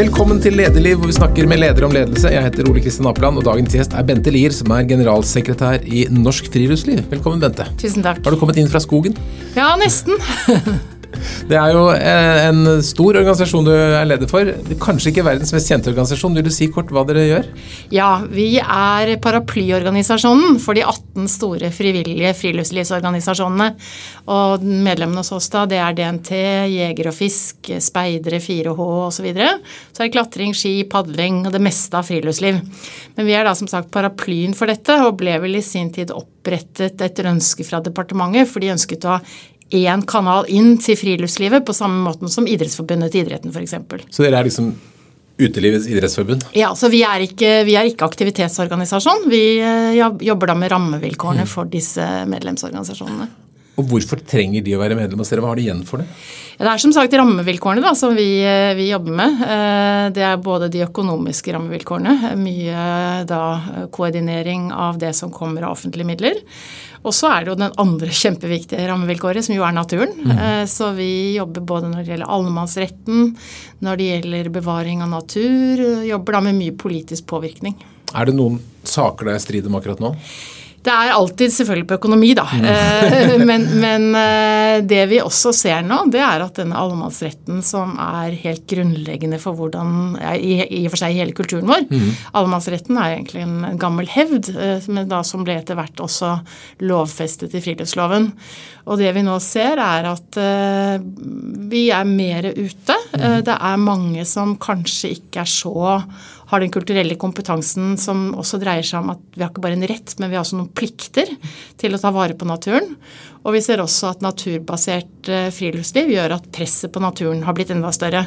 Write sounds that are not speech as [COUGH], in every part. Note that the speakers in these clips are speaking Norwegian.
Velkommen til Lederliv, hvor vi snakker med ledere om ledelse. Jeg heter Ole Kristian Apeland, og dagens gjest er Bente Lier, som er generalsekretær i Norsk Friluftsliv. Velkommen, Bente. Tusen takk. Har du kommet inn fra skogen? Ja, nesten. [LAUGHS] Det er jo eh, en stor organisasjon du er leder for. Kanskje ikke verdens mest kjente organisasjon. Vil du si kort hva dere gjør? Ja, vi er paraplyorganisasjonen for de 18 store frivillige friluftslivsorganisasjonene. Og medlemmene hos oss da, det er DNT, Jeger og Fisk, Speidere, 4H osv. Så, videre. så er det klatring, ski, padling og det meste av friluftsliv. Men vi er da som sagt paraplyen for dette, og ble vel i sin tid opprettet etter ønske fra departementet, for de ønsket å ha én kanal inn til friluftslivet, på samme måten som Idrettsforbundet til idretten f.eks. Så dere er liksom Utelivets idrettsforbund? Ja, så vi er ikke, vi er ikke aktivitetsorganisasjon. Vi eh, jobber da med rammevilkårene mm. for disse medlemsorganisasjonene. Og Hvorfor trenger de å være medlem hos dere? Hva har de igjen for det? Ja, det er som sagt rammevilkårene da, som vi, eh, vi, jobber med. Eh, det er både de økonomiske rammevilkårene, mye da koordinering av det som kommer av offentlige midler. Og så er det jo den andre kjempeviktige rammevilkåret, som jo er naturen. Mm. Så vi jobber både når det gjelder allemannsretten, når det gjelder bevaring av natur, jobber da med mye politisk påvirkning. Er det noen saker det er strid om akkurat nå? Det er alltid selvfølgelig på økonomi, da. Mm. Eh, [LAUGHS] men, men, eh, det vi også ser nå, det er at denne allemannsretten som er helt grunnleggende for hvordan I, i og for seg hele kulturen vår. Mm. Allemannsretten er egentlig en gammel hevd, eh, men da som ble etter hvert også lovfestet i friluftsloven. Og det vi nå ser, er at vi er mer ute. Mm. Det er mange som kanskje ikke er så har den kulturelle kompetansen som også dreier seg om at vi har ikke bare en rett, men vi har også noen plikter til å ta vare på naturen. Og vi ser også at naturbasert eh, friluftsliv gjør at presset på naturen har blitt enda større.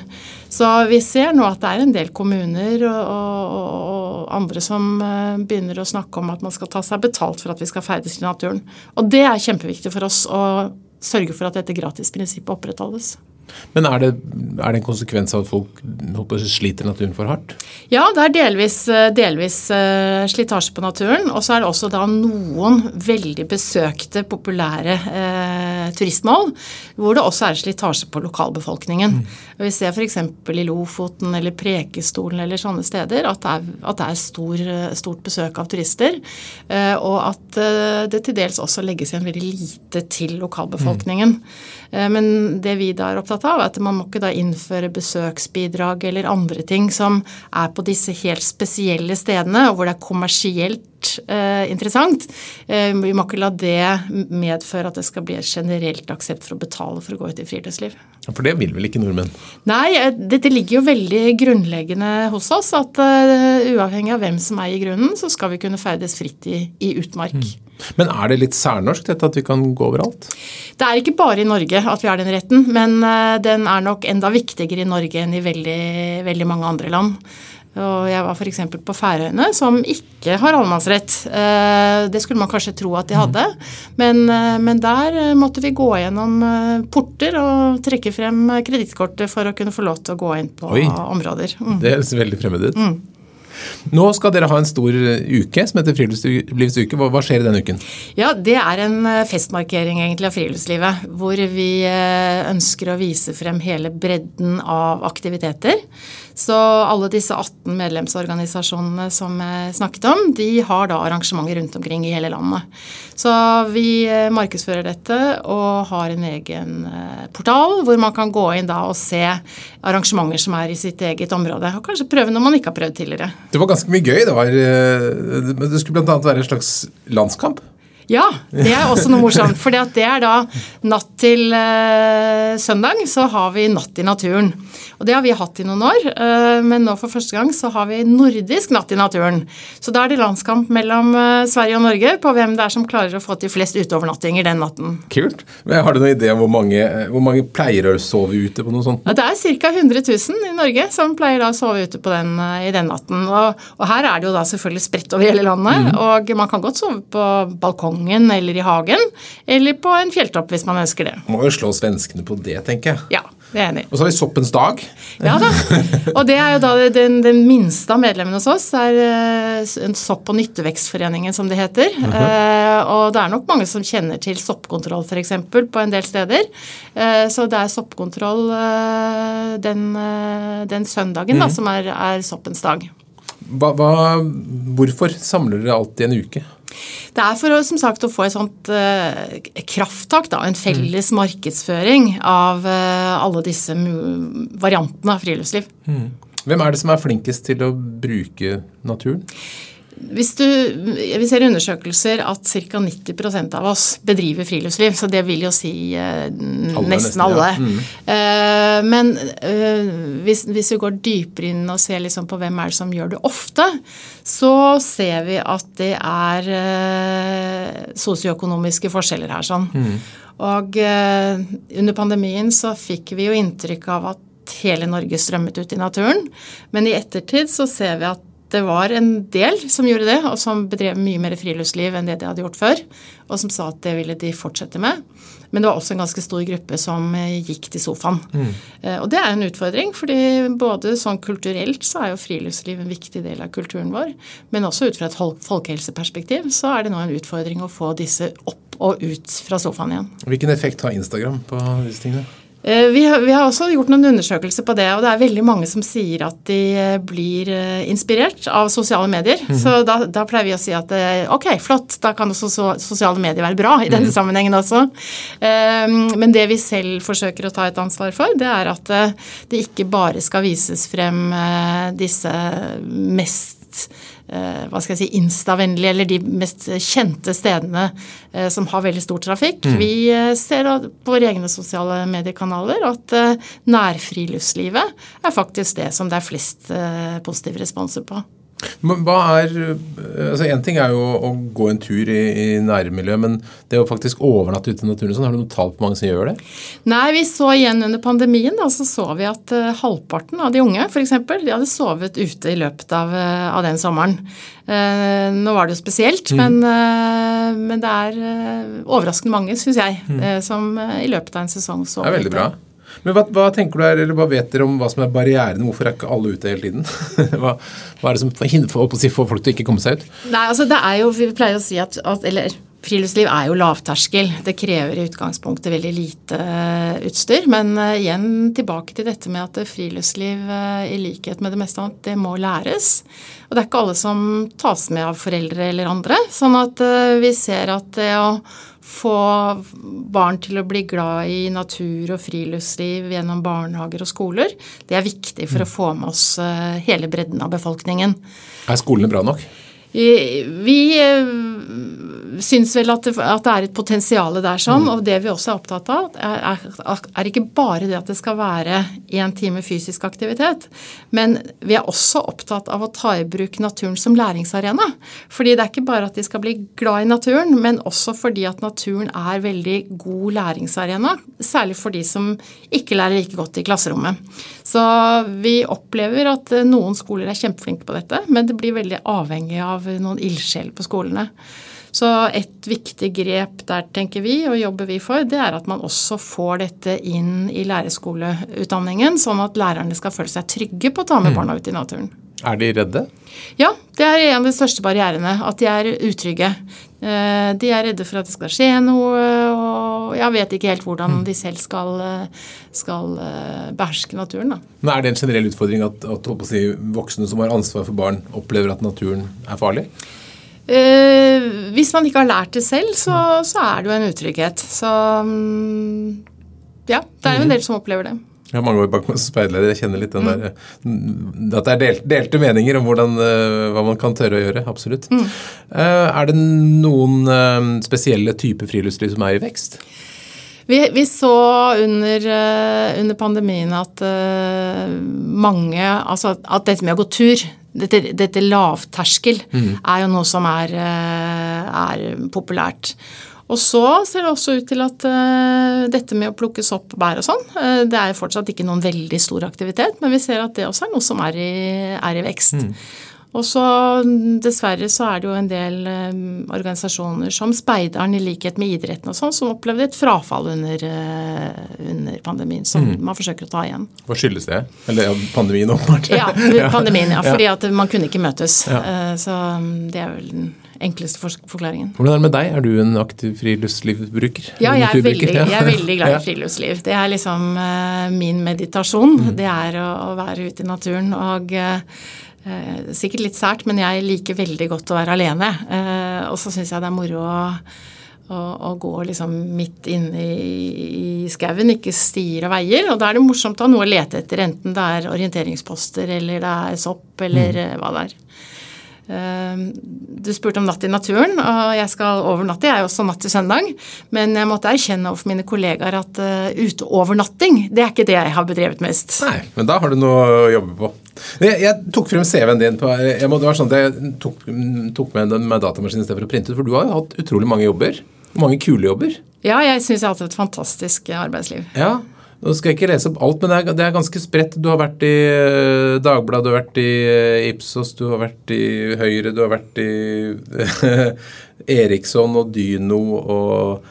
Så vi ser nå at det er en del kommuner og, og, og andre som eh, begynner å snakke om at man skal ta seg betalt for at vi skal ferdes i naturen. Og det er kjempeviktig for oss å sørge for at dette gratisprinsippet opprettholdes. Men er det, er det, en konsekvens av at folk sliter naturen for hardt? Ja, det er delvis, delvis uh, slitasje på naturen. Og så er det også da noen veldig besøkte, populære eh, turistmål hvor det også er slitasje på lokalbefolkningen. Mm. Vi ser f.eks. i Lofoten eller Prekestolen eller sånne steder at det er, at det er stor, stort besøk av turister. Uh, og at det til dels også legges igjen veldig lite til lokalbefolkningen. Mm. Men det vi da er opptatt av, er at man må ikke da innføre besøksbidrag eller andre ting som er på disse helt spesielle stedene, og hvor det er kommersielt eh, interessant. Eh, vi må ikke la det medføre at det skal bli et generelt aksept for å betale for å gå ut i friluftsliv. For det vil vel ikke nordmenn? Nei, eh, dette ligger jo veldig grunnleggende hos oss. At eh, uavhengig av hvem som eier grunnen, så skal vi kunne ferdes fritt i, i utmark. Mm. Men er det litt særnorsk dette at vi kan gå overalt? Det er ikke bare i Norge at vi har den retten, men eh, den er nok enda viktigere i Norge enn i veldig, veldig mange andre land. Og jeg var f.eks. på Færøyene, som ikke har allemannsrett. Eh, det skulle man kanskje tro at de hadde, men, eh, men der måtte vi gå gjennom porter og trekke frem kredittkortet for å kunne få lov til å gå inn på Oi, områder. Mm. Det høres veldig fremmed ut. Mm. Nå skal dere ha en stor uke som heter Friluftslivsuke. Hva skjer i denne uken? Ja, Det er en eh, festmarkering egentlig av friluftslivet. Hvor vi eh, ønsker å vise frem hele bredden av aktiviteter. Så alle disse 18 medlemsorganisasjonene som jeg snakket om, de har da arrangementer rundt omkring i hele landet. Så vi eh, markedsfører dette og har en egen eh, portal hvor man kan gå inn da og se arrangementer som er i sitt eget område. Og kanskje prøve noe man ikke har prøvd tidligere. Det var ganske mye gøy. Det, var, eh, det skulle bl.a. være en slags landskamp. Ja, det er også noe morsomt. For det er da natt til uh, søndag så har vi Natt i naturen. Og det har vi hatt i noen år, uh, men nå for første gang så har vi nordisk Natt i naturen. Så da er det landskamp mellom uh, Sverige og Norge på hvem det er som klarer å få til flest utovernattinger den natten. Kult. Men Har du noen idé om hvor mange, hvor mange pleier å sove ute på noe sånt? Ja, det er ca. 100 000 i Norge som pleier da å sove ute på den, i den natten. Og, og, her er det jo da selvfølgelig spredt over hele landet, mm. og man kan godt sove på balkong balkongen eller i hagen, eller på en fjelltopp hvis man ønsker det. Må jo slå svenskene på det, tenker jeg. Ja. det er enig. Og så har vi Soppens dag. Ja da. Og det er jo da den, den minste av medlemmene hos oss. er eh, en Sopp- og nyttevekstforeningen, som det heter. Eh, og det er nok mange som kjenner til soppkontroll f.eks. på en del steder. Eh, så det er soppkontroll den, den søndagen da, som er, er soppens dag. Hva, hva, hvorfor samler dere alltid en uke? Det er for å, som sagt, å få et sånt eh, krafttak, da, en felles markedsføring av eh, alle disse variantene av friluftsliv. Hvem er det som er flinkest til å bruke naturen? Hvis du, vi ser undersøkelser at ca. 90% av oss bedriver friluftsliv, så det vil jo si eh, nesten, alle. ja. alle. Mm. Eh, men eh, hvis, hvis vi går dypere inn og ser liksom på hvem er det som gjør det ofte, så ser vi at det er eh, sosioøkonomiske forskjeller her. sånn. Og eh, under pandemien så fikk vi jo inntrykk av at hele Norge strømmet ut i naturen. Men i ettertid så ser vi at det var en del som gjorde det, og som bedrev mye mer friluftsliv enn det de hadde gjort før, og som sa at det ville de fortsette med. Men det var også en ganske stor gruppe som eh, gikk til sofaen. Mm. Og det er en utfordring, fordi både sånn kulturelt så er jo friluftsliv en viktig del av kulturen vår, men også ut fra et folkehelseperspektiv så er det nå en utfordring å få disse opp og ut fra sofaen igjen. Hvilken effekt har Instagram på disse tingene? Eh, Vi har, vi har også gjort noen undersøkelser på det, og det er veldig mange som sier at de eh, blir eh, inspirert av sosiale medier. Så da, da pleier vi å si at ok, flott, da kan også so sosiale medier være bra i denne sammenhengen også. Men det vi selv forsøker å ta et ansvar for, det er at det ikke bare skal vises frem disse mest hva skal jeg si, instavennlige, eller de mest kjente stedene eh, som har veldig stor trafikk. Vi eh, ser på våre egne sosiale mediekanaler at eh, nærfriluftslivet er faktisk det som det er flest eh, positive responser på. Men Hva er, altså En ting er jo å gå en tur i, i nærmiljøet, men det å faktisk overnatte ute i naturen, sånn, har du noe tall på mange som gjør det? Nei, vi så igjen under pandemien, da, så så vi at uh, halvparten av de unge for eksempel, de hadde sovet ute i løpet av, uh, av den sommeren. Uh, nå var det jo spesielt, men, eh, men det er eh, overraskende mange, syns jeg, eh, som eh, i løpet av en sesong Det er veldig ute. Men hva, hva tenker du er, eller hva vet dere om hva som er barrierene? Hvorfor er ikke alle ute hele tiden? [LAUGHS] hva, hva er det som hindrer for, folk til å ikke komme seg ut? Nei, altså det er jo, Vi pleier å si at, at eller Friluftsliv er jo lavterskel. Det krever i utgangspunktet veldig lite eh, utstyr. Men eh, igjen tilbake til dette med at eh, friluftsliv, i likhet med det meste annet, det må læres. Og det er ikke alle som tas med av foreldre eller andre. Sånn at vi ser at det å få barn til å bli glad i natur og friluftsliv gjennom barnehager og skoler, det er viktig for å få med oss eh, hele bredden av befolkningen. Er skolene bra nok? Vi, vi eh, syns vel at det, at det er et potensial der sånn, og det vi også er opptatt av, er, er, er ikke bare det at det skal være én time fysisk aktivitet, men vi er også opptatt av å ta i bruk naturen som læringsarena. Fordi det er ikke bare at de skal bli glad i naturen, men også fordi at naturen er veldig god læringsarena, særlig for de som ikke lærer like godt i klasserommet. Så vi opplever at eh, noen skoler er kjempeflinke på dette, men det blir veldig avhengig av noen ildsjel på skolene. Så et viktig grep der, tenker vi, og jobber vi for, det er at man også får dette inn i lærerskoleutdanningen, sånn at lærerne skal føle seg trygge på å ta med barna ut i naturen. Er de redde? Ja, det er en av de største barrierene. At de er utrygge. Eh, De er redde for at det skal skje noe, og jeg vet ikke helt hvordan de selv skal, skal eh, beherske naturen. da. Men Er det en generell utfordring at, at si, voksne som har ansvar for barn, opplever at naturen er farlig? Eh, hvis man ikke har lært det selv, så, så er det jo en utrygghet. Så mm, ja, det er jo en del som opplever det. Jeg har mange år bak meg som speiderleder. Jeg kjenner litt den der, mm, at det er delt, delte meninger om hvordan, eh, hva man kan tørre å gjøre. Absolutt. Mm. Er det noen eh, spesielle typer friluftsliv som er i vekst? Vi, vi så under, eh, under pandemien at eh, mange Altså at dette med å gå tur, dette, dette lavterskel, er jo noe som er, eh, er populært. Og så ser det også ut til at uh, dette med å plukke sopp, bær og sånn, uh, det er fortsatt ikke noen veldig stor aktivitet, men vi ser at det også er noe som er i, er i vekst. Og så dessverre så er det jo en del eh, organisasjoner som Speideren, i likhet med idretten og sånn, som opplevde et frafall under, uh, under pandemien, som Mm. man forsøker å ta igjen. Hva skyldes det? Eller ja, pandemien, åpenbart. Ja, [LAUGHS] pandemien, ja. Fordi at man kunne ikke møtes. Ja. Uh, Så mm, det er vel den enkleste forklaringen. Hvordan er det med deg? Er du en aktiv friluftslivbruker? Ja, jeg er, veldig, jeg er veldig glad i [LAUGHS] friluftsliv. Det er liksom uh, min meditasjon. Mm. Det er å, å være ute i naturen. Og uh, uh, sikkert litt sært, men jeg liker veldig godt å være alene. Og så syns jeg det er moro å, å, gå liksom midt inne i, i skauen, ikke stier og veier. Og da er det morsomt å ha noe å lete etter, enten det er orienteringsposter eller det er sopp eller Mm. hva det er. Eh, Du spurte om natt i naturen, og jeg skal overnatte. Jeg er jo også natt til søndag. Men jeg måtte erkjenne overfor mine kollegaer at uh, uteovernatting, det er ikke det jeg har bedrevet mest. Nei, men da har du noe å jobbe på. Jeg, jeg tok frem CV-en din. på, jeg må, det var sånn at jeg tok, tok med den med datamaskinen i stedet for å printe ut, for du har jo hatt utrolig mange jobber. Mange kule jobber. Ja, jeg syns jeg har hatt et fantastisk eh, arbeidsliv. Ja, Nå skal jeg ikke lese opp alt, men det er, det er ganske spredt. Du har vært i eh, Dagbladet, du har vært i eh, Ipsos, du har vært i Høyre, du har vært i [LAUGHS] Eriksson og Dyno og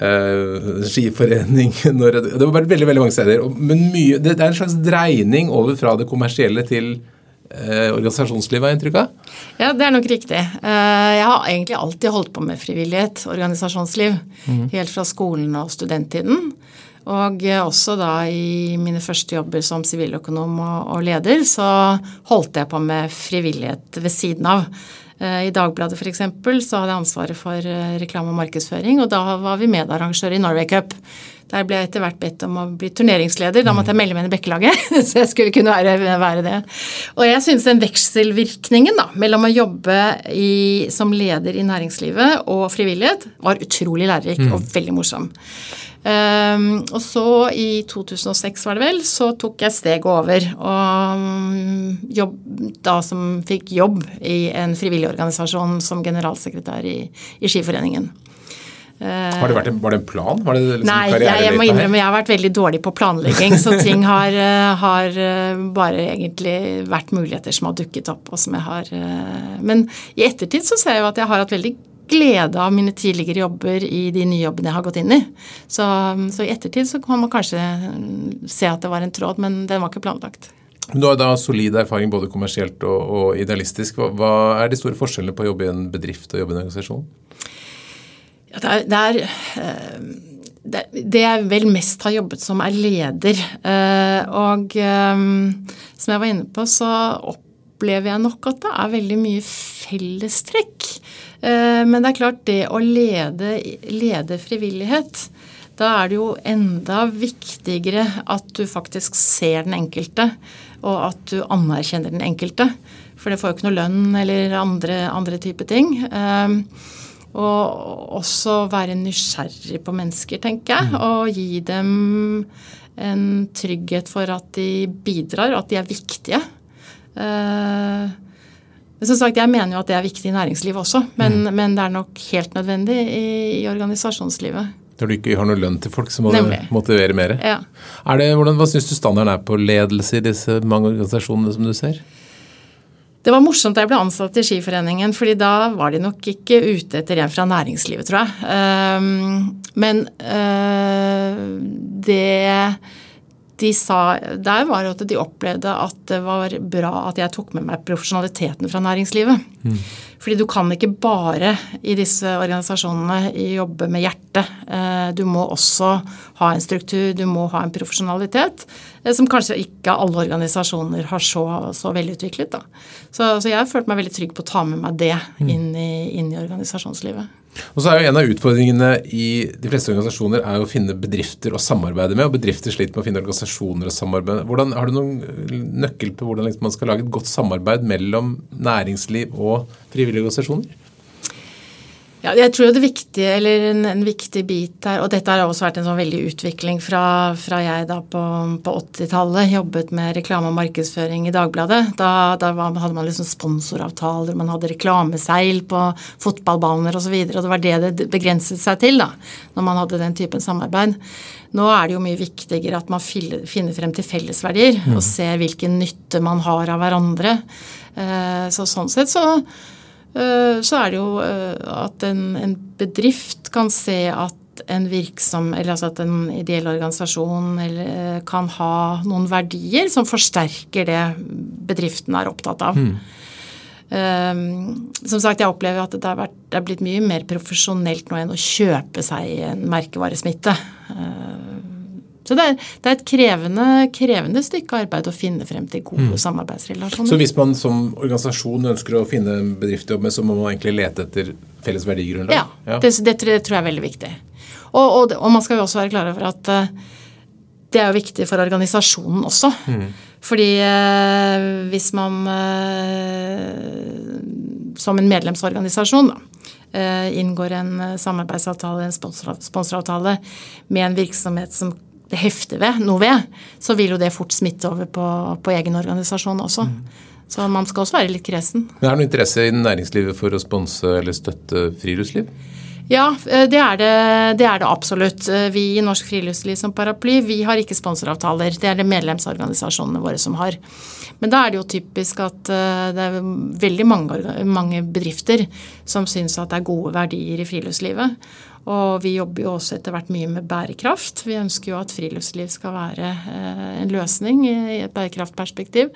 eh, Skiforening Norge. Det har vært veldig veldig mange steder. Men mye, det er en slags dreining over fra det kommersielle til eh, organisasjonslivet, har inntrykk av? Ja, det er nok riktig. Eh, Jeg har egentlig alltid holdt på med frivillighet, organisasjonsliv, helt fra skolen og studenttiden. Og også da i mine første jobber som siviløkonom og, og leder, så holdt jeg på med frivillighet ved siden av. Eh, I Dagbladet f.eks. så hadde jeg ansvaret for eh, reklame og markedsføring, og da var vi medarrangør i Norway Cup. Der ble jeg etter hvert bedt om å bli turneringsleder. Da måtte jeg melde meg inn i Bekkelaget, [LAUGHS] så jeg skulle kunne være, være det. Og jeg synes den vekselvirkningen da, mellom å jobbe i, som leder i næringslivet og frivillighet var utrolig lærerik og veldig morsom. Um, og så i 2006 var det vel, så tok jeg steget over og um, jobb, da som fikk jobb i en frivillig organisasjon som generalsekretær i, i Skiforeningen. Har det vært en, var det en plan? Var det liksom Nei, jeg, jeg må her? innrømme jeg har vært veldig dårlig på planlegging, så ting har, eh, har eh, bare egentlig vært muligheter som har dukket opp, og som jeg har eh, Men i ettertid så ser jeg jo at jeg har hatt veldig glede av mine tidligere jobber i de nye jobbene jeg har gått inn i. Så, så i ettertid så kan man kanskje se at det var en tråd, men den var ikke planlagt. Du har da solid erfaring både kommersielt og, og idealistisk. Hva, hva er de store forskjellene på å jobbe i en bedrift og jobbe i en organisasjon? Det, er, det, er, eh, det, jeg vel mest har jobbet som, er leder. Eh, Og eh, som jeg var inne på, så opplever jeg nok at det er veldig mye fellestrekk. Men det er klart, det å lede, lede frivillighet da er det jo enda viktigere at du faktisk ser den enkelte, og at du anerkjenner den enkelte. For det får jo ikke noe lønn eller andre, andre type ting. Um, og også være nysgjerrig på mennesker, tenker jeg. Og gi dem en trygghet for at de bidrar, at de er viktige. Men som sagt, Jeg mener jo at det er viktig i næringslivet også, men, men det er nok helt nødvendig i, i organisasjonslivet. Når du ikke har noe lønn til folk, så må Nemlig. du motivere mer. Ja. Det, hvordan, hva syns du standarden er på ledelse i disse mange organisasjonene som du ser? Det var morsomt da jeg ble ansatt i Skiforeningen, fordi da var de nok ikke ute etter en fra næringslivet, tror jeg. Ehm, Men eh, det de sa der, var at de opplevde at det var bra at jeg tok med meg profesjonaliteten fra næringslivet. Fordi du kan ikke bare i disse organisasjonene jobbe med hjertet. Eh, Du må også ha en struktur, du må ha en profesjonalitet eh, som kanskje ikke alle organisasjoner har så, så velutviklet. Så, så jeg har følt meg veldig trygg på å ta med meg det inn i, inn i organisasjonslivet. Og så er jo En av utfordringene i de fleste organisasjoner er å finne bedrifter å samarbeide med. og Bedrifter sliter med å finne organisasjoner å samarbeide med. Hvordan, har du noen nøkkel på hvordan liksom man skal lage et godt samarbeid mellom næringsliv og frivillige organisasjoner? Ja, jeg tror det viktige, eller en, en, viktig bit her, og dette har også vært en sånn veldig utvikling fra, fra jeg da på, på 80-tallet jobbet med reklame og markedsføring i Dagbladet. Da, da var, hadde man liksom sponsoravtaler, man hadde reklameseil på fotballbaner osv. Og, så videre, og det var det det begrenset seg til da, når man hadde den typen samarbeid. Nå er det jo mye viktigere at man finner frem til fellesverdier mm. og ser hvilken nytte man har av hverandre. Eh, så sånn sett så så er det jo eh, at en, en bedrift kan se at en virksom, eller altså at en ideell organisasjon eller, eh, kan ha noen verdier som forsterker det bedriften er opptatt av. Mm. Um, som sagt, jeg opplever at det, har vært, det har, blitt mye mer profesjonelt nå enn å kjøpe seg en merkevaresmitte. Uh, så det er, det er et krevende, krevende, stykke arbeid å finne frem til gode mm. samarbeidsrelasjoner. Så hvis man som organisasjon ønsker å finne en bedrift å jobbe med, så må man egentlig lete etter felles verdigrunnlag? Ja, ja. Det, det, tror jeg er veldig viktig. Og, og, og, man skal jo også være klar over at uh, det er jo viktig for organisasjonen også. Mm. Fordi uh, hvis man uh, som en medlemsorganisasjon da, inngår en samarbeidsavtale, en sponsoravtale med en virksomhet som det hefter ved, noe ved, så vil jo det fort smitte over på, på egen organisasjon også. Mm. Så man skal også være litt kresen. Men Er det noe interesse i næringslivet for å sponse eller støtte friluftsliv? Ja, eh, det er det, det er det, absolutt. Eh, vi i Norsk Friluftsliv som paraply vi har ikke sponsoravtaler. Det er det medlemsorganisasjonene våre som har. Men da er det jo typisk at eh, det er veldig mange, mange bedrifter som syns at det er gode verdier i friluftslivet. Og vi jobber jo også etter hvert mye med bærekraft. Vi ønsker jo at friluftsliv skal være eh, en løsning i et bærekraftperspektiv.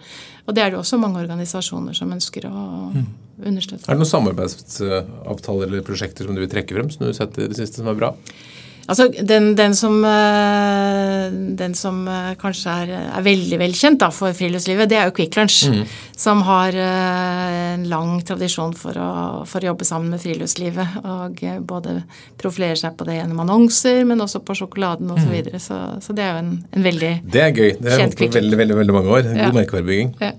Og det er det jo også mange organisasjoner som ønsker å mm. understøtte. Er det noen samarbeidsavtaler eller prosjekter som du vil trekke frem som du har sett i det siste som er bra? Altså, den, den, som, eh, den som eh, kanskje er, er, veldig velkjent for friluftslivet, det er jo Quick Lunch. Mm. Som har eh, en lang tradisjon for å, for å, jobbe sammen med friluftslivet. Og både profilerer seg på det gjennom annonser, men også på sjokoladen osv. Så, mm. videre. så Så det er jo en, en veldig kjent Det er gøy. Det har jeg holdt på veldig, veldig, veldig mange år. God ja. merkevarebygging. Ja.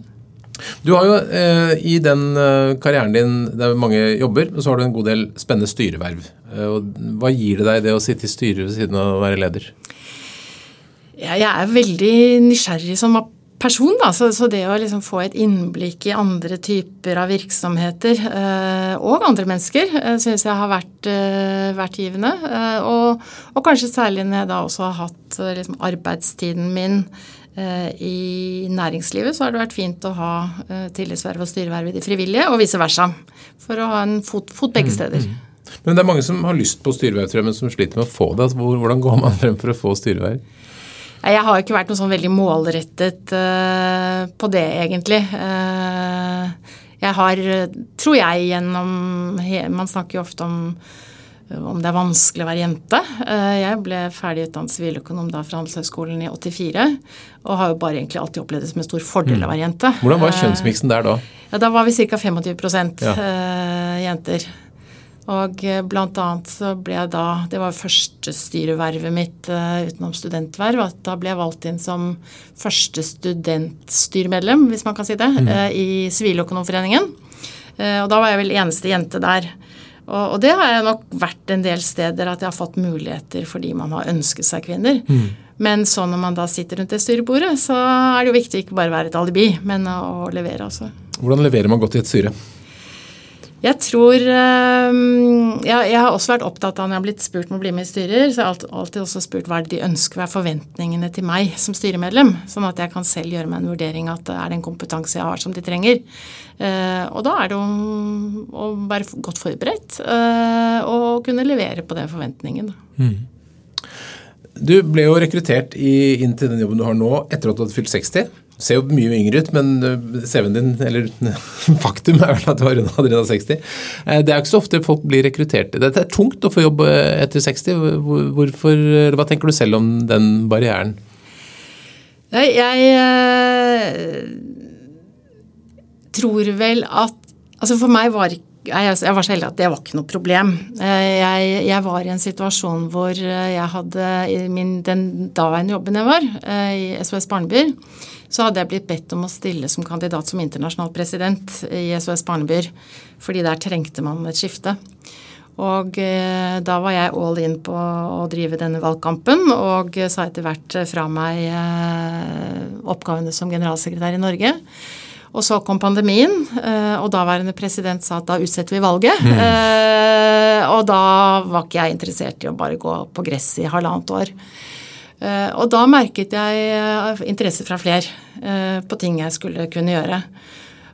Du har jo eh, i den eh, karrieren din det er mange jobber, så har du en god del spennende styreverv. Eh, hva gir det deg det å sitte i styret ved siden av å være leder? Ja, jeg er veldig nysgjerrig som person, da. Så, så det å liksom få et innblikk i andre typer av virksomheter eh, og andre mennesker eh, syns jeg har vært, eh, vært givende. Eh, og, og, kanskje særlig når jeg da også har hatt liksom, arbeidstiden min Eh, I næringslivet så har det vært fint å ha eh, tillitsverv og styreverv i de frivillige, og vice versa. For å ha en fot, fot begge mm, steder. Mm, mm. Men det er mange som har lyst på styreverv, men som sliter med å få det. Altså, hvordan går man frem for å få styreverv? Jeg har ikke vært noe sånn veldig målrettet uh, på det, egentlig. Uh, jeg har, tror jeg, gjennom Man snakker jo ofte om om det er vanskelig å være jente. Eh, jeg ble ferdig utdannet siviløkonom da fra Handelshøyskolen i 84. Og har jo bare egentlig alltid opplevd det som en stor fordel å være jente. Hvordan var kjønnsmiksen der da? Ja, Da var vi ca. 25 ja. Eh, jenter. Og eh, blant annet så ble jeg da Det var førstestyrevervet mitt utenom studentverv. at Da ble jeg valgt inn som første studentstyremedlem, hvis man kan si det, mm. i Siviløkonomforeningen. Og da var jeg vel eneste jente der. Og, og, det har jeg nok vært en del steder, at jeg har fått muligheter fordi man har ønsket seg kvinner. Mm. Men så når man da sitter rundt det styrebordet, så er det jo viktig ikke bare å være et alibi, men å, å levere også. Hvordan leverer man godt i et styre? Jeg tror ja, jeg, har også vært opptatt av når jeg har blitt spurt om å bli med i styrer, så jeg har alltid også spurt hva er det de ønsker, hva er forventningene til meg som styremedlem? Sånn at jeg kan selv gjøre meg en vurdering at det er den kompetanse jeg har som de trenger. Eh, og da er det å være godt forberedt eh, og kunne levere på den forventningen. Mm. Du ble jo rekruttert i, inn til den jobben du har nå etter at du hadde fylt 60 ser jo mye yngre ut, men øh, CV-en din, eller [LAUGHS] faktum er vel at du har runda 60. Eh, det er jo ikke så ofte folk blir rekruttert. Det er tungt å få jobb øh, etter 60. Hvorfor, hva tenker du selv om den barrieren? Jeg, jeg tror vel at Altså for meg var ikke jeg, var så heldig at det var ikke noe problem. Jeg, jeg, var i en situasjon hvor jeg hadde min, den daværende jobben jeg var, i SOS Barnebyer, så hadde jeg blitt bedt om å stille som kandidat som internasjonal president i SOS Barnebyer, fordi der trengte man et skifte. Og eh, da var jeg all in på å drive denne valgkampen, og sa etter hvert fra meg eh, oppgavene som generalsekretær i Norge. Og så kom pandemien, eh, og daværende president sa at da utsetter vi valget. Mm. Og da var ikke jeg interessert i å bare gå på gress i halvannet år. Og da merket jeg interesse fra flere på ting jeg skulle kunne gjøre.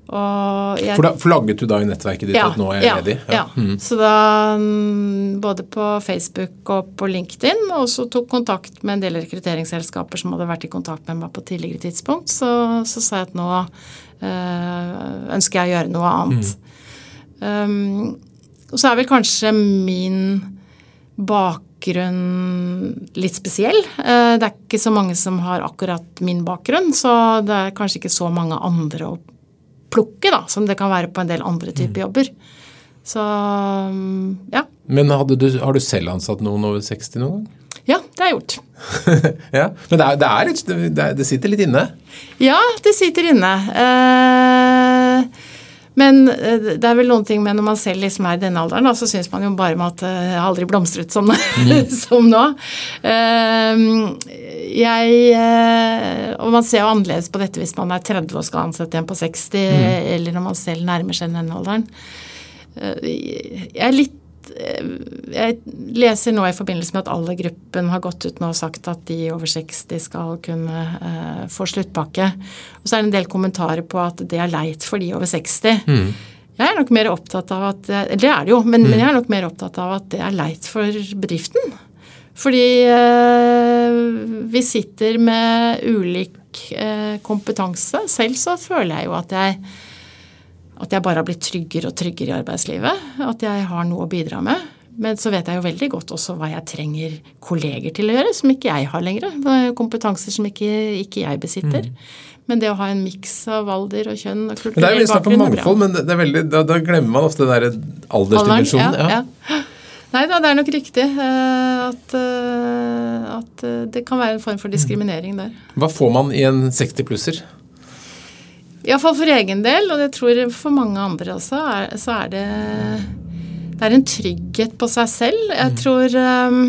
Jeg, for da flagget du da i nettverket ditt ja, at nå er jeg ja, ledig? Ja. ja. Mm. Så da mm, både på Facebook og på LinkedIn, og så tok kontakt med en del rekrutteringsselskaper som hadde vært i kontakt med meg på tidligere tidspunkt, så, så sa jeg at nå øh, ønsker jeg å gjøre noe annet. Mm. Um, og så er vel kanskje min bakgrunn litt spesiell. Uh, det er ikke så mange som har akkurat min bakgrunn, så det er kanskje ikke så mange andre å plukke, da, som det kan være på en del andre typer mm. jobber. Så ja. Men du, har du selv ansatt noen over 60 noen gang? Ja, det har jeg gjort. [LAUGHS] ja, Men det, er, det, er litt, det, det, sitter litt inne? Ja, det sitter inne. Uh, men eh, det er vel noen ting med når man selv liksom er i denne alderen, da, så syns man jo bare med at eh, aldri blomstret som, mm. [LAUGHS] som nå. Ehm, jeg eh, Og man ser jo annerledes på dette hvis man er 30 og skal ansette en på 60, mm. eller når man selv nærmer seg denne alderen. Jeg er litt jeg leser nå i forbindelse med at alle gruppen har gått ut nå og sagt at de over 60 skal kunne eh, få sluttpakke. Og så er det en del kommentarer på at det er leit for de over 60. Mm. Jeg er nok mer opptatt av at Det er det jo, men, mm. men, jeg er nok mer opptatt av at det er leit for bedriften. Fordi eh, vi sitter med ulik eh, kompetanse. Selv så føler jeg jo at jeg at jeg bare har blitt tryggere og tryggere i arbeidslivet. At jeg har noe å bidra med. Men så vet jeg jo veldig godt også hva jeg trenger kolleger til å gjøre, som ikke jeg har lenger. Kompetanser som ikke, ikke jeg besitter. Mm. Men det å ha en miks av alder og kjønn og kulturell bakgrunn Det er jo snakk om mangfold, men veldig, da, da, glemmer man ofte den der aldersdimensjonen. Ja, ja. Nei da, det er nok riktig eh, at, eh, at, eh, det kan være en form for diskriminering der. Hva får man i en 60-plusser? Iallfall for egen del, og jeg tror for mange andre også, er, så er det Det er en trygghet på seg selv. Jeg mm. tror um,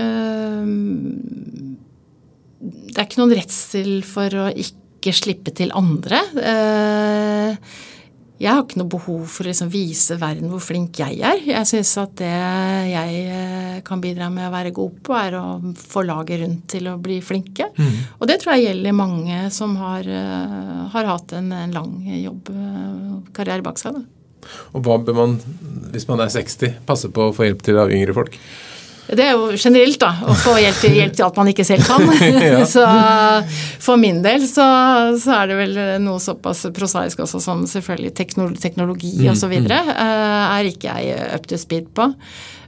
um, Det er ikke noen redsel for å ikke slippe til andre. Uh, jeg har ikke noe behov for å liksom vise verden hvor flink jeg er. Jeg syns at det jeg eh, kan bidra med å være god på, er å få laget rundt til å bli flinke. Mm. Og det tror jeg gjelder mange som har, eh, har hatt en, en, lang jobbkarriere bak seg. Da. Og hva bør man, hvis man er 60, passe på å få hjelp til av yngre folk? Det er jo generelt, da. Å få hjelp til, hjelp til alt man ikke selv kan. [LAUGHS] [LAUGHS] så for min del så, så, er det vel noe såpass prosaisk også som selvfølgelig teknologi, teknologi mm, osv. Mm. Uh, er ikke jeg up to speed på.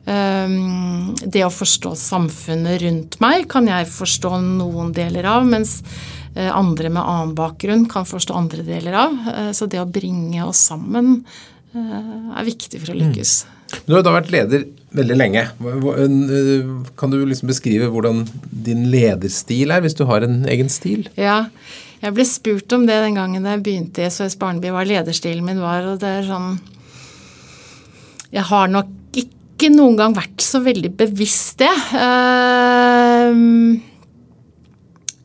Um, det å forstå samfunnet rundt meg kan jeg forstå noen deler av, mens uh, andre med annen bakgrunn kan forstå andre deler av. Uh, så det å bringe oss sammen er viktig for å lykkes. Mm. Du har da vært leder veldig lenge. Kan du liksom beskrive hvordan din lederstil er, hvis du har en egen stil? Ja, jeg ble spurt om det den gangen jeg begynte i SOS Barneby, hva lederstilen min var. og det er sånn Jeg har nok ikke noen gang vært så veldig bevisst det. Ehm,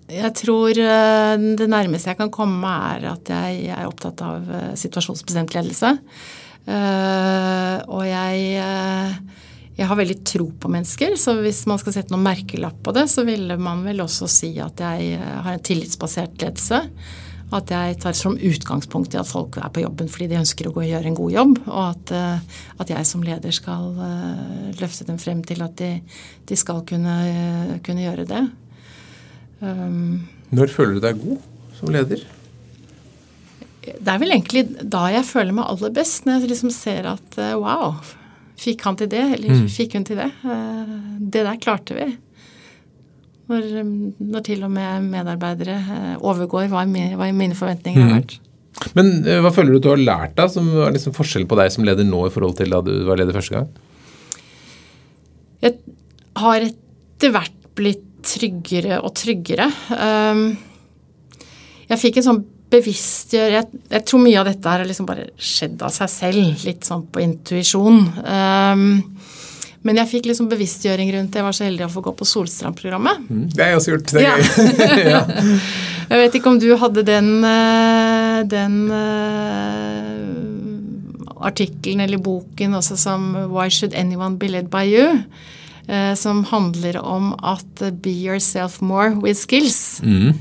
jeg tror eh, det nærmeste jeg kan komme, er at jeg er opptatt av eh, situasjonsbestemt ledelse. Eh, og jeg, eh, jeg har veldig tro på mennesker, så hvis man skal sette noen merkelapp på det, så ville man vel også si at jeg eh, har en tillitsbasert ledelse. At jeg tar som utgangspunkt i at folk er på jobben fordi de ønsker å gjøre en god jobb. Og at, at jeg som leder skal løfte dem frem til at de, de skal kunne, kunne, gjøre det. Um, Når føler du deg god som leder? Det er vel egentlig da jeg føler meg aller best, når jeg liksom ser at eh, wow, fikk han til det, eller mm. fikk hun til det? Eh, det der klarte vi. Når, når til og med medarbeidere eh, overgår hva mine forventninger har mm. vært. Men hva føler du du har lært da, som er liksom forskjell på deg som leder nå i forhold til da du var leder første gang? Jeg har etter hvert blitt tryggere og tryggere. Jeg fikk en sånn bevisstgjøre jeg, jeg, tror mye av dette her har liksom bare skjedd av seg selv, litt sånn på intuisjon. Um, men jeg fikk liksom bevisstgjøring rundt det. Jeg var så heldig å få gå på Solstrand-programmet. Mm, det har jeg også gjort. Det er ja. gøy. [LAUGHS] [LAUGHS] jeg vet ikke om du hadde den, eh, den uh, artikkelen eller boken også som 'Why should anyone be led by you?' Uh, som handler om at 'be yourself more with skills'. Mm.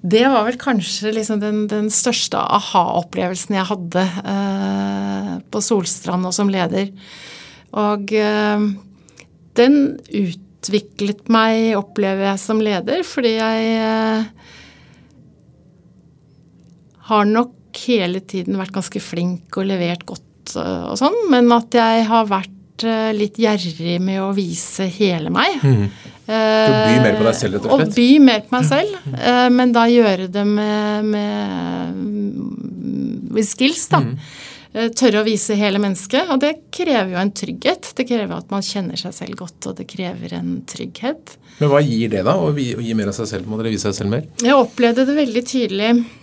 Det var vel kanskje liksom den, den, største aha-opplevelsen jeg hadde eh, på Solstrand og som leder. Og eh, den utviklet meg, opplever jeg, som leder, fordi jeg eh, har nok hele tiden vært ganske flink og levert godt eh, og sånn, men at jeg har vært litt gjerrig med å vise hele meg. Mm. Du by mer på deg selv, rett og slett? Og by mer på meg selv. Mm. Men da gjøre det med, med, med skills, da. Mm. Tørre å vise hele mennesket. Og det krever jo en trygghet. Det krever at man kjenner seg selv godt, og det krever en trygghet. Men hva gir det, da? Å gi mer av seg selv? Må dere vise seg selv mer? Jeg opplevde det veldig tydelig Eh,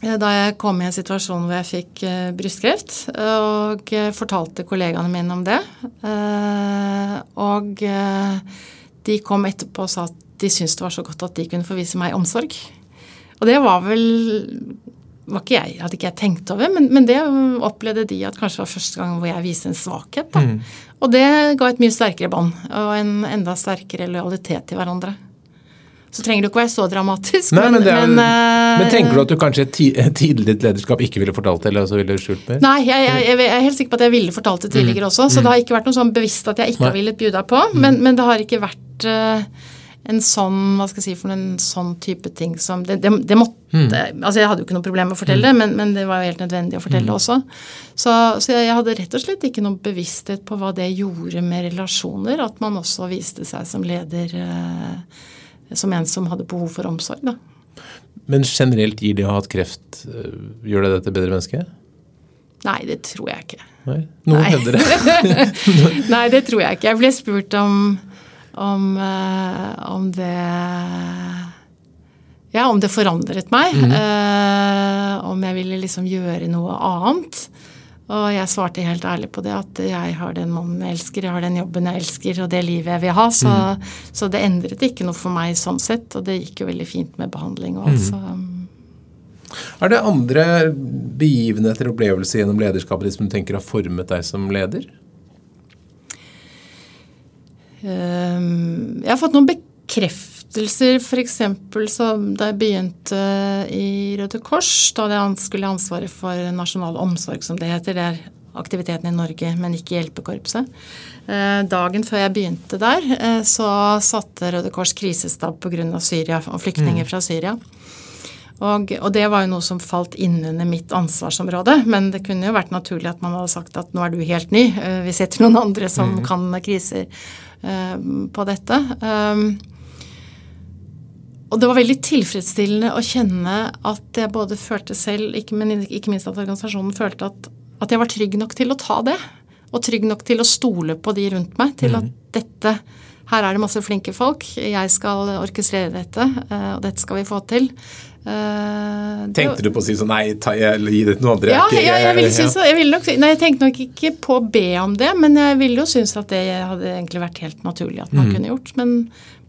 da jeg kom i en situasjon hvor jeg fikk uh, brystkreft, og uh, fortalte kollegaene mine om det. Og de kom etterpå og sa at de syntes det var så godt at de kunne få vise meg omsorg. Og det var vel var ikke jeg, hadde ikke jeg tenkt over, men, men, det opplevde de at kanskje var første gang hvor jeg viste en svakhet. Mm. Og det ga et mye sterkere bånd og en enda sterkere lojalitet til hverandre. Så trenger det ikke være så dramatisk. Nei, men, men, er, men, men, tenker du at du kanskje et tidlig ditt lederskap ikke ville fortalt det? eller så ville skjult mer? Nei, jeg, jeg, jeg, er helt sikker på at jeg ville fortalt det tidligere mm. også. Så mm. det har ikke vært noe sånn bevisst at jeg ikke har villet bjuda på. Mm. Men, det har ikke vært uh, en sånn hva skal jeg si, for en sånn type ting som Det, det, det måtte mm. altså Jeg hadde jo ikke noe problem med å fortelle mm. men, men, det var jo helt nødvendig å fortelle mm. også. Så, så, jeg hadde rett og slett ikke noen bevissthet på hva det gjorde med relasjoner. At man også viste seg som leder. Uh, som en som hadde behov for omsorg. Da. Men generelt gir det å ha hatt kreft eh, Gjør det deg til bedre menneske? Nei, det tror jeg ikke. Nei, Noen Nei. hevder det. [LAUGHS] Nei, det tror jeg ikke. Jeg ble spurt om, om, uh, om det Ja, om det forandret meg. Mm. Uh, om jeg ville liksom gjøre noe annet. Og jeg svarte helt ærlig på det at jeg har den mannen jeg elsker, jeg har den jobben jeg elsker og det livet jeg vil ha. Så, mm. så det endret ikke noe for meg sånn sett, og det gikk jo veldig fint med behandling òg. Mm. Er det andre begivenheter og opplevelser gjennom lederskapet som du tenker har formet deg som leder? Um, jeg har fått noen bekreftelser stiftelser, f.eks. da jeg begynte i Røde Kors, da jeg skulle ha ansvaret for nasjonal omsorg, som det heter. Det er aktiviteten i Norge, men ikke hjelpekorpset. Eh, dagen før jeg begynte der, eh, så satte Røde Kors krisestab pga. Syria og flyktninger mm. fra Syria. Og, og, det var jo noe som falt innunder mitt ansvarsområde. Men det kunne jo vært naturlig at man hadde sagt at nå er du helt ny, eh, vi setter noen andre som mm. kan kriser på dette. Og det var veldig tilfredsstillende å kjenne at jeg både følte selv, ikke, men ikke minst at organisasjonen følte at, at, jeg var trygg nok til å ta det. Og trygg nok til å stole på de rundt meg. Til at mhm. dette Her er det masse flinke folk. Jeg skal orkestrere dette, eh, og dette skal vi få til. Uh, tenkte du på å si sånn nei, ta, jeg, gi det til noen andre? Ja, jeg, jeg, jeg, ville synes, jeg, ville nok, nei, jeg tenkte nok ikke på å be om det, men jeg ville jo synes at det hadde egentlig vært helt naturlig at man mm. kunne gjort. Men,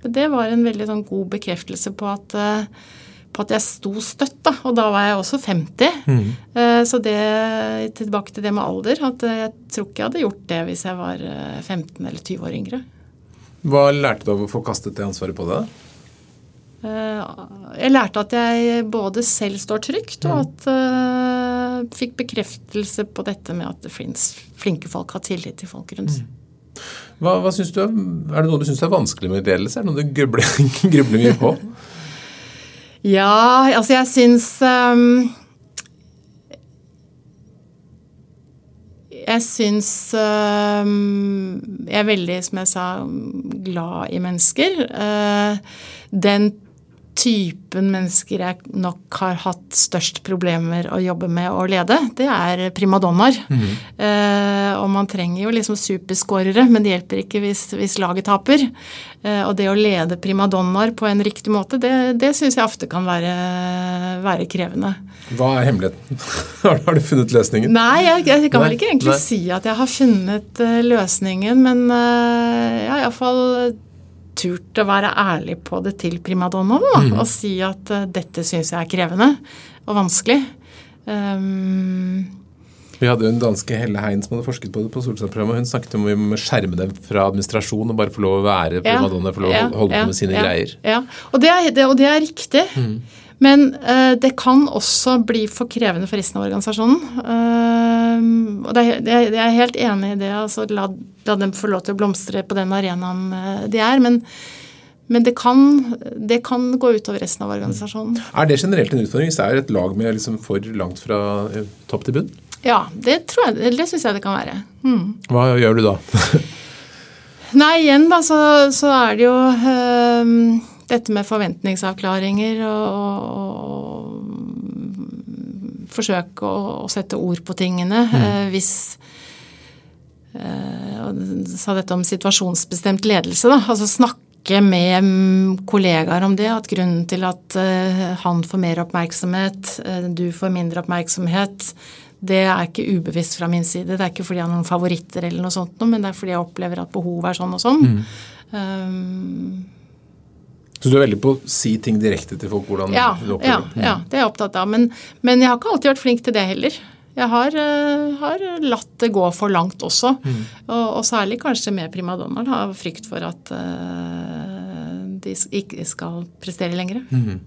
det var en veldig sånn god bekreftelse på at, eh, på at jeg sto støtt. da, Og da var jeg også 50. Mm. Eh, så det, tilbake til det med alder, at jeg tror ikke jeg hadde gjort det hvis jeg var 15 eh, eller 20 år yngre. Hva lærte du av å få kastet det ansvaret på deg? Jeg lærte at jeg både selv står trygt, og mm. at jeg fikk bekreftelse på dette med at det flinke folk, har tillit til folk rundt. Mm. Hva, hva synes du, er det noe du syns er vanskelig med ledelse? Er det noe du grubler, [LAUGHS] grubler mye på? ja, altså jeg syns um, Jeg syns um, Jeg er veldig, som jeg sa, glad i mennesker. Uh, den typen mennesker jeg nok har hatt størst problemer å jobbe med å lede, det er primadonnaer. Mm. Eh, og man trenger jo liksom superskårere, men det hjelper ikke hvis, hvis laget taper. Eh, og det å lede primadonnaer på en riktig måte, det, det syns jeg ofte kan være, være, krevende. Hva er hemmeligheten? [LAUGHS] har du funnet løsningen? Nei, jeg, jeg kan vel ikke egentlig Nei. si at jeg har funnet uh, løsningen, men uh, har iallfall turt å være ærlig på det til primadonnaen mm. og si at uh, dette syns jeg er krevende og vanskelig. Um, vi hadde jo en danske Helle Hein som hadde forsket på det på Solstad-programmet. Hun snakket om vi må skjerme dem fra administrasjon og bare få lov å være primadonna, få lov å holde på med sine ja, greier. Ja, og det er, det, og det er riktig. Mm. Men uh, det kan også bli for krevende for resten av organisasjonen. Uh, og det det jeg er helt enig i det. altså la, la, dem få lov til å blomstre på den arenaen uh, de er. Men, men det, kan, det, kan, gå utover resten av organisasjonen. Er det generelt en utfordring hvis det er et lag med liksom for langt fra topp til bunn? Ja, det, tror jeg, det syns jeg det kan være. Mm. Hva gjør du da? [LAUGHS] Nei, igjen da, så, så er det jo dette med forventningsavklaringer og, og forsøke å, å, sette ord på tingene. Mm. Eh, hvis eh, sa dette om situasjonsbestemt ledelse. Da. Altså snakke med kollegaer om det. At grunnen til at eh, han får mer oppmerksomhet, eh, du får mindre oppmerksomhet, det er ikke ubevisst fra min side. Det er ikke fordi jeg har noen favoritter, eller noe sånt, men det er fordi jeg opplever at behovet er sånn og sånn. Mm. Um, så du er veldig på å si ting direkte til folk? hvordan ja, du opplever ja, ja, det er jeg opptatt av. Men, men, jeg har ikke alltid vært flink til det heller. Jeg har, uh, har latt det gå for langt også. Mm. Og, og, særlig kanskje med primadonnaen. Har frykt for at uh, de ikke skal prestere lenger. Mm.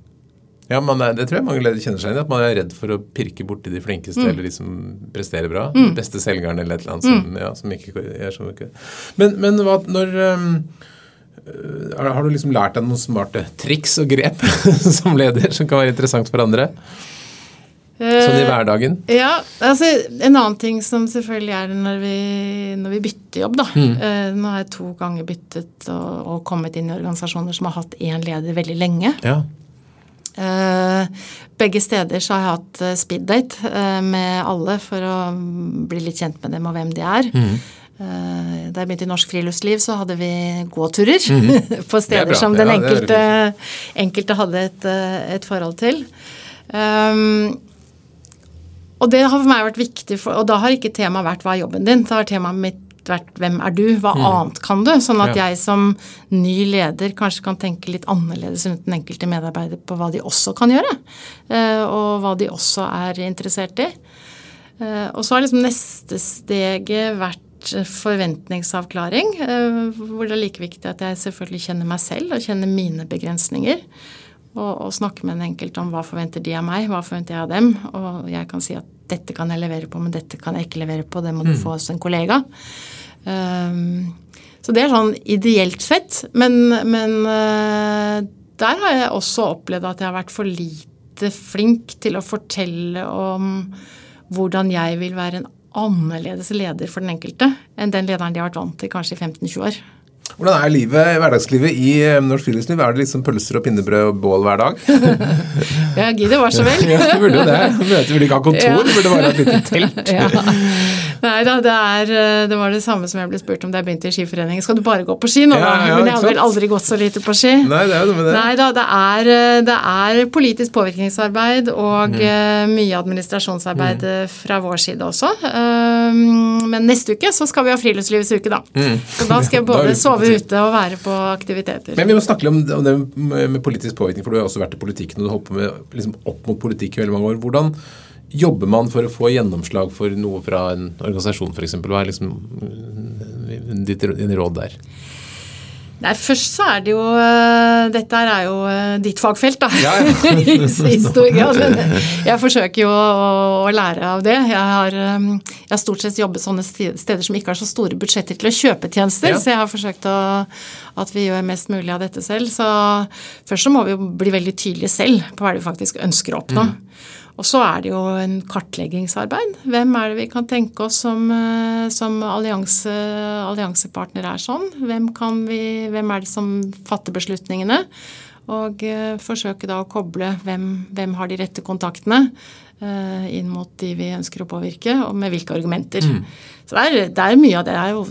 Ja, man er, Det tror jeg mange ledere kjenner seg igjen i. At man er redd for å pirke borti de flinkeste mm. eller de som presterer bra. Mm. De beste selgerne eller et eller annet som, mm. ja, som ikke gjør så mye. Men, men hva, når um, Eh, har du liksom lært deg noen smarte triks og grep [LAUGHS] som leder som kan være interessant for andre? Sånn i hverdagen? hverdagen? Ja, altså En annen ting som selvfølgelig er når vi, når vi bytter jobb, da. Mm. Uh, nå har jeg to ganger byttet og, og, kommet inn i organisasjoner som har hatt én leder veldig lenge. Ja. Uh, begge steder så har jeg hatt speeddate uh, med alle for å bli litt kjent med dem og hvem de er. Mm. Eh, da jeg begynte i Norsk Friluftsliv, så hadde vi gåturer mm [LAUGHS] på steder som den enkelte, ja, enkelte hadde et, eh, et, forhold til. Um, og det har for meg vært viktig, for, og da har ikke temaet vært 'hva er jobben din'? Da har temaet mitt vært 'hvem er du'? Hva mm. annet kan du? Sånn at ja. jeg som ny leder kanskje kan tenke litt annerledes rundt den enkelte medarbeider på hva de også kan gjøre. Uh, og hva de også er interessert i. Uh, og så har liksom neste steget vært forventningsavklaring, eh, hvor det er like viktig at jeg selvfølgelig kjenner meg selv og kjenner mine begrensninger. Og, og snakke med den enkelte om hva forventer de av meg, hva forventer jeg av dem. Og jeg kan si at dette kan jeg levere på, men dette kan jeg ikke levere på. Det må du mm. få hos en kollega. Um, så det er sånn ideelt sett. Men, men uh, der har jeg også opplevd at jeg har vært for lite flink til å fortelle om hvordan jeg vil være en annerledes leder for den enkelte enn den lederen de har vært vant til kanskje i 15-20 år. Hvordan er livet, hverdagslivet i eh, Norsk Friluftsliv? Er det liksom pølser og pinnebrød og bål hver dag? [LAUGHS] ja, gidder var så vel. ja, du burde jo det. Du burde ikke ha kontor, du burde bare ha et lite telt. [LAUGHS] ja. Nei da, det, er, eh, det, var det samme som jeg ble spurt om da jeg begynte i Skiforeningen. Skal du bare gå på ski nå? Ja, ja, Men jeg har vel aldri gått så lite på ski. Nei, det er jo det. Nei da, det er, eh, det er politisk påvirkningsarbeid og mm. mye administrasjonsarbeid mm. fra vår side også. Men neste uke så skal vi ha Friluftslivets uke, da. Mm. Så da skal jeg [LAUGHS] både sove ute og være på aktiviteter. Men vi må snakke litt om det med politisk påvirkning, for du har også vært i politikken og du holdt på med liksom, opp mot politikk i veldig mange år. Hvordan jobber man for å få gjennomslag for noe fra en organisasjon f.eks.? Hva er liksom ditt råd der? Nei, Først så er det jo eh, Dette er jo eh, ditt fagfelt, da. Ja, ja. [LAUGHS] I stor grad. Men jeg forsøker jo å, å lære av det. Jeg har, eh, jeg har, stort sett jobbet sånne steder som ikke har så store budsjetter til å kjøpe tjenester, ja. så jeg har forsøkt å, at vi gjør mest mulig av dette selv. Så først så må vi jo bli veldig tydelige selv på hva vi faktisk ønsker å oppnå. Mm. Og så er det jo en kartleggingsarbeid. Hvem er det vi kan tenke oss som, eh, som allianse, alliansepartner er sånn? Hvem, vi, hvem, er det som fatter beslutningene? Og uh, forsøke da å koble hvem, hvem har de rette kontaktene uh, inn mot de vi ønsker å påvirke, og med hvilke argumenter. Mm. Så det er, det er, mye av det er jo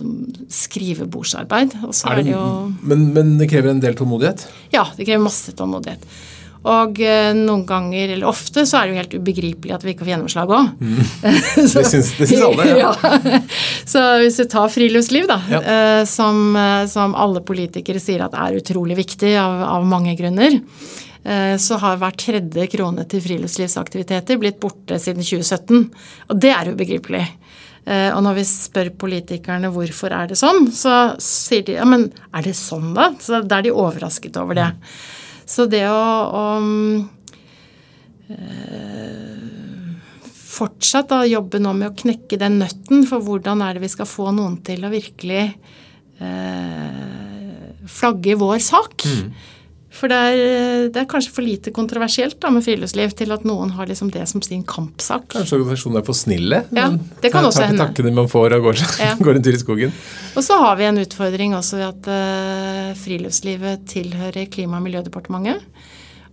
skrivebordsarbeid. Er det, er det jo men, men det krever en del tålmodighet? Ja, det krever masse tålmodighet. Og eh, noen ganger, eller ofte, så er det jo helt ubegripelig at vi ikke får gjennomslag òg. Mm. [LAUGHS] det syns alle, ja. [LAUGHS] ja. Så hvis du tar friluftsliv, da, ja. Eh, som, eh, som, alle politikere sier at er utrolig viktig av, av mange grunner, så har hver tredje krone til friluftslivsaktiviteter blitt borte siden 2017. Og det er ubegripelig. Og når vi spør politikerne hvorfor er det sånn, så sier de ja, men er det sånn, da? Så da er de overrasket over det. Mm. Så det å, å øh, fortsatt da, jobbe nå med å knekke den nøtten for hvordan er det vi skal få noen til å virkelig eh, flagge vår sak. Mm. For det er, det er, kanskje for lite kontroversielt da, med friluftsliv til at noen har liksom det som sin kampsak. Kanskje organisasjonene er for snille? Ja, det kan også hende. Takkene man får og går, ja. [LAUGHS] går, en tur i skogen. Og så har vi en utfordring også ved at uh, friluftslivet tilhører Klima- og miljødepartementet.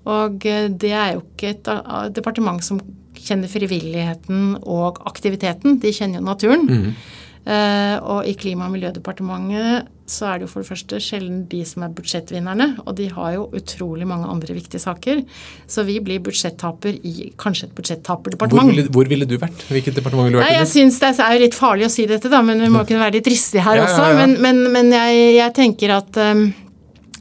Og uh, det er jo ikke et uh, departement som kjenner frivilligheten og aktiviteten. De kjenner jo naturen. Mm. Og i Klima- og miljødepartementet så er det jo for det første sjelden de som er budsjettvinnerne, og de har jo utrolig mange andre viktige saker. Så vi blir budsjettaper i kanskje et budsjettaperdepartement. Hvor, hvor ville du vært? Hvilket departement ville du vært Nei, jeg syns det er litt farlig å si dette, da, men vi må kunne være litt dristige her ja, også. Ja, ja. Men, men, men jeg, jeg, tenker at um,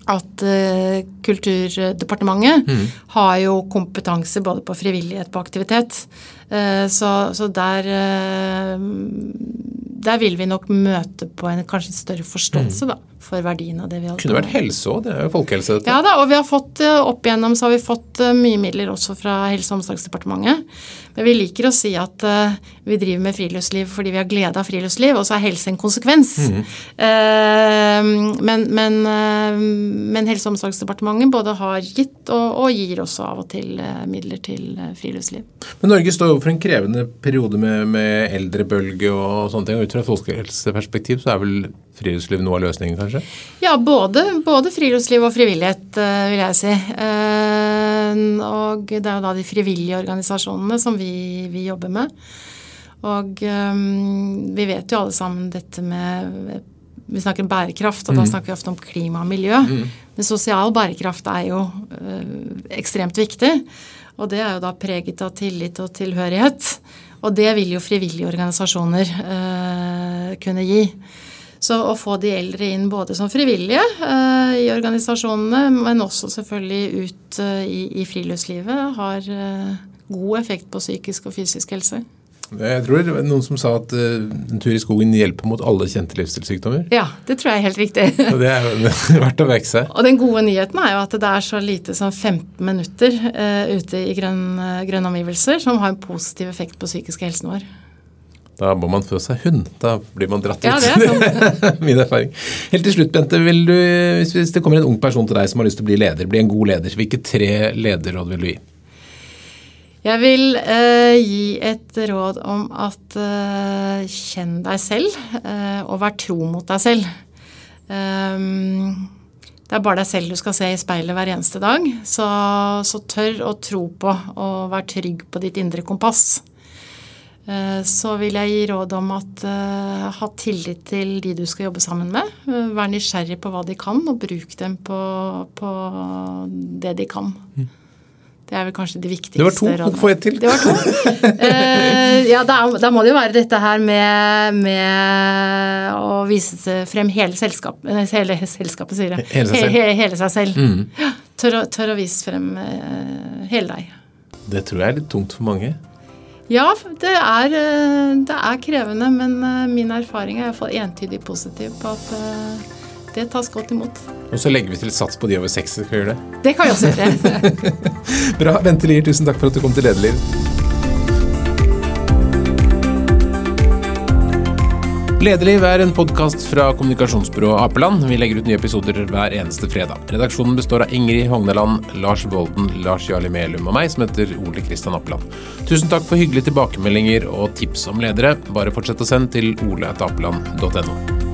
at uh, Kulturdepartementet mm. har jo kompetanse både på frivillighet og aktivitet. Uh, så, så der uh, der vil vi nok møte på en kanskje større forståelse da, for verdien av det vi har Kunne vært helse òg, det er jo folkehelse. Dette. Ja da, og vi har fått eh, opp igjennom så har vi fått eh, mye midler også fra Helse- og omsorgsdepartementet. Men vi liker å si at uh, vi driver med friluftsliv fordi vi har glede av friluftsliv, og så er helse en konsekvens. Mm. Uh, men, men, uh, men, Helse- og omsorgsdepartementet både har gitt og, og gir også av og til midler til friluftsliv. Men Norge står overfor en krevende periode med, med eldrebølge og sånne ting. og Ut fra et folkehelseperspektiv så er vel friluftsliv noe av løsningen, kanskje? Ja, både, både friluftsliv og frivillighet, vil jeg si. Og det er jo da de frivillige organisasjonene som vi, vi jobber med. Og um, vi vet jo alle sammen dette med Vi snakker om bærekraft, og mm. da snakker vi ofte om klima og miljø. Mm. Men sosial bærekraft er jo ekstremt viktig. Og det er jo da preget av tillit og tilhørighet. Og det vil jo frivillige organisasjoner kunne gi. Så å få de eldre inn både som frivillige uh, i organisasjonene, men også selvfølgelig ut uh, i, i, friluftslivet, har uh, god effekt på psykisk og fysisk helse. Jeg tror det var noen som sa at en tur i skogen hjelper mot alle kjente livsstilssykdommer. Ja, det tror jeg er helt riktig. Og [LAUGHS] det er verdt å merke seg. Og den gode nyheten er jo at det er så lite som 15 minutter ute i grønne grønn omgivelser som har en positiv effekt på psykisk helsen vår. Da må man få seg hund. Da blir man dratt ut. Ja, det er. [LAUGHS] Min erfaring. Helt til slutt, Bente. Vil du, hvis det kommer en ung person til deg som har lyst til å bli leder, bli en god leder, hvilke tre lederråd vil du gi? Jeg vil eh, gi et råd om at eh, kjenn deg selv, eh, og vær tro mot deg selv. Um, det er bare deg selv du skal se i speilet hver eneste dag. Så, så tør å tro på og vær trygg på ditt indre kompass. Eh, så vil jeg gi råd om at uh, ha tillit til de du skal jobbe sammen med. Uh, vær nysgjerrig på hva de kan, og bruk dem på, på det de kan. Mm. Det er vel kanskje det viktigste. Det var to. Rådene. Få ett til. Det var to. uh, ja, da, da, må det jo være dette her med, med å vise frem hele selskapet Hele selskapet, sier jeg. Hele seg selv. Hele, hele seg selv. Mm. Tør, tør, å vise frem hele deg. Det tror jeg er litt tungt for mange. Ja, det er, eh, det er, krevende, men eh, min erfaring er iallfall entydig positiv på at eh, det tas godt imot. Og så legger vi til sats på de over 60 skal gjøre det. Det kan vi også gjøre. [LAUGHS] Bra. Bente Lier, tusen takk for at du kom til Lederliv. Lederliv er en podkast fra kommunikasjonsbyrået Apeland. Vi legger ut nye episoder hver eneste fredag. Redaksjonen består av Ingrid Hogneland, Lars Volden, Lars Jarli Melum og meg, som heter Ole Kristian Apeland. Tusen takk for hyggelige tilbakemeldinger og tips om ledere. Bare fortsett å sende til oleatapeland.no.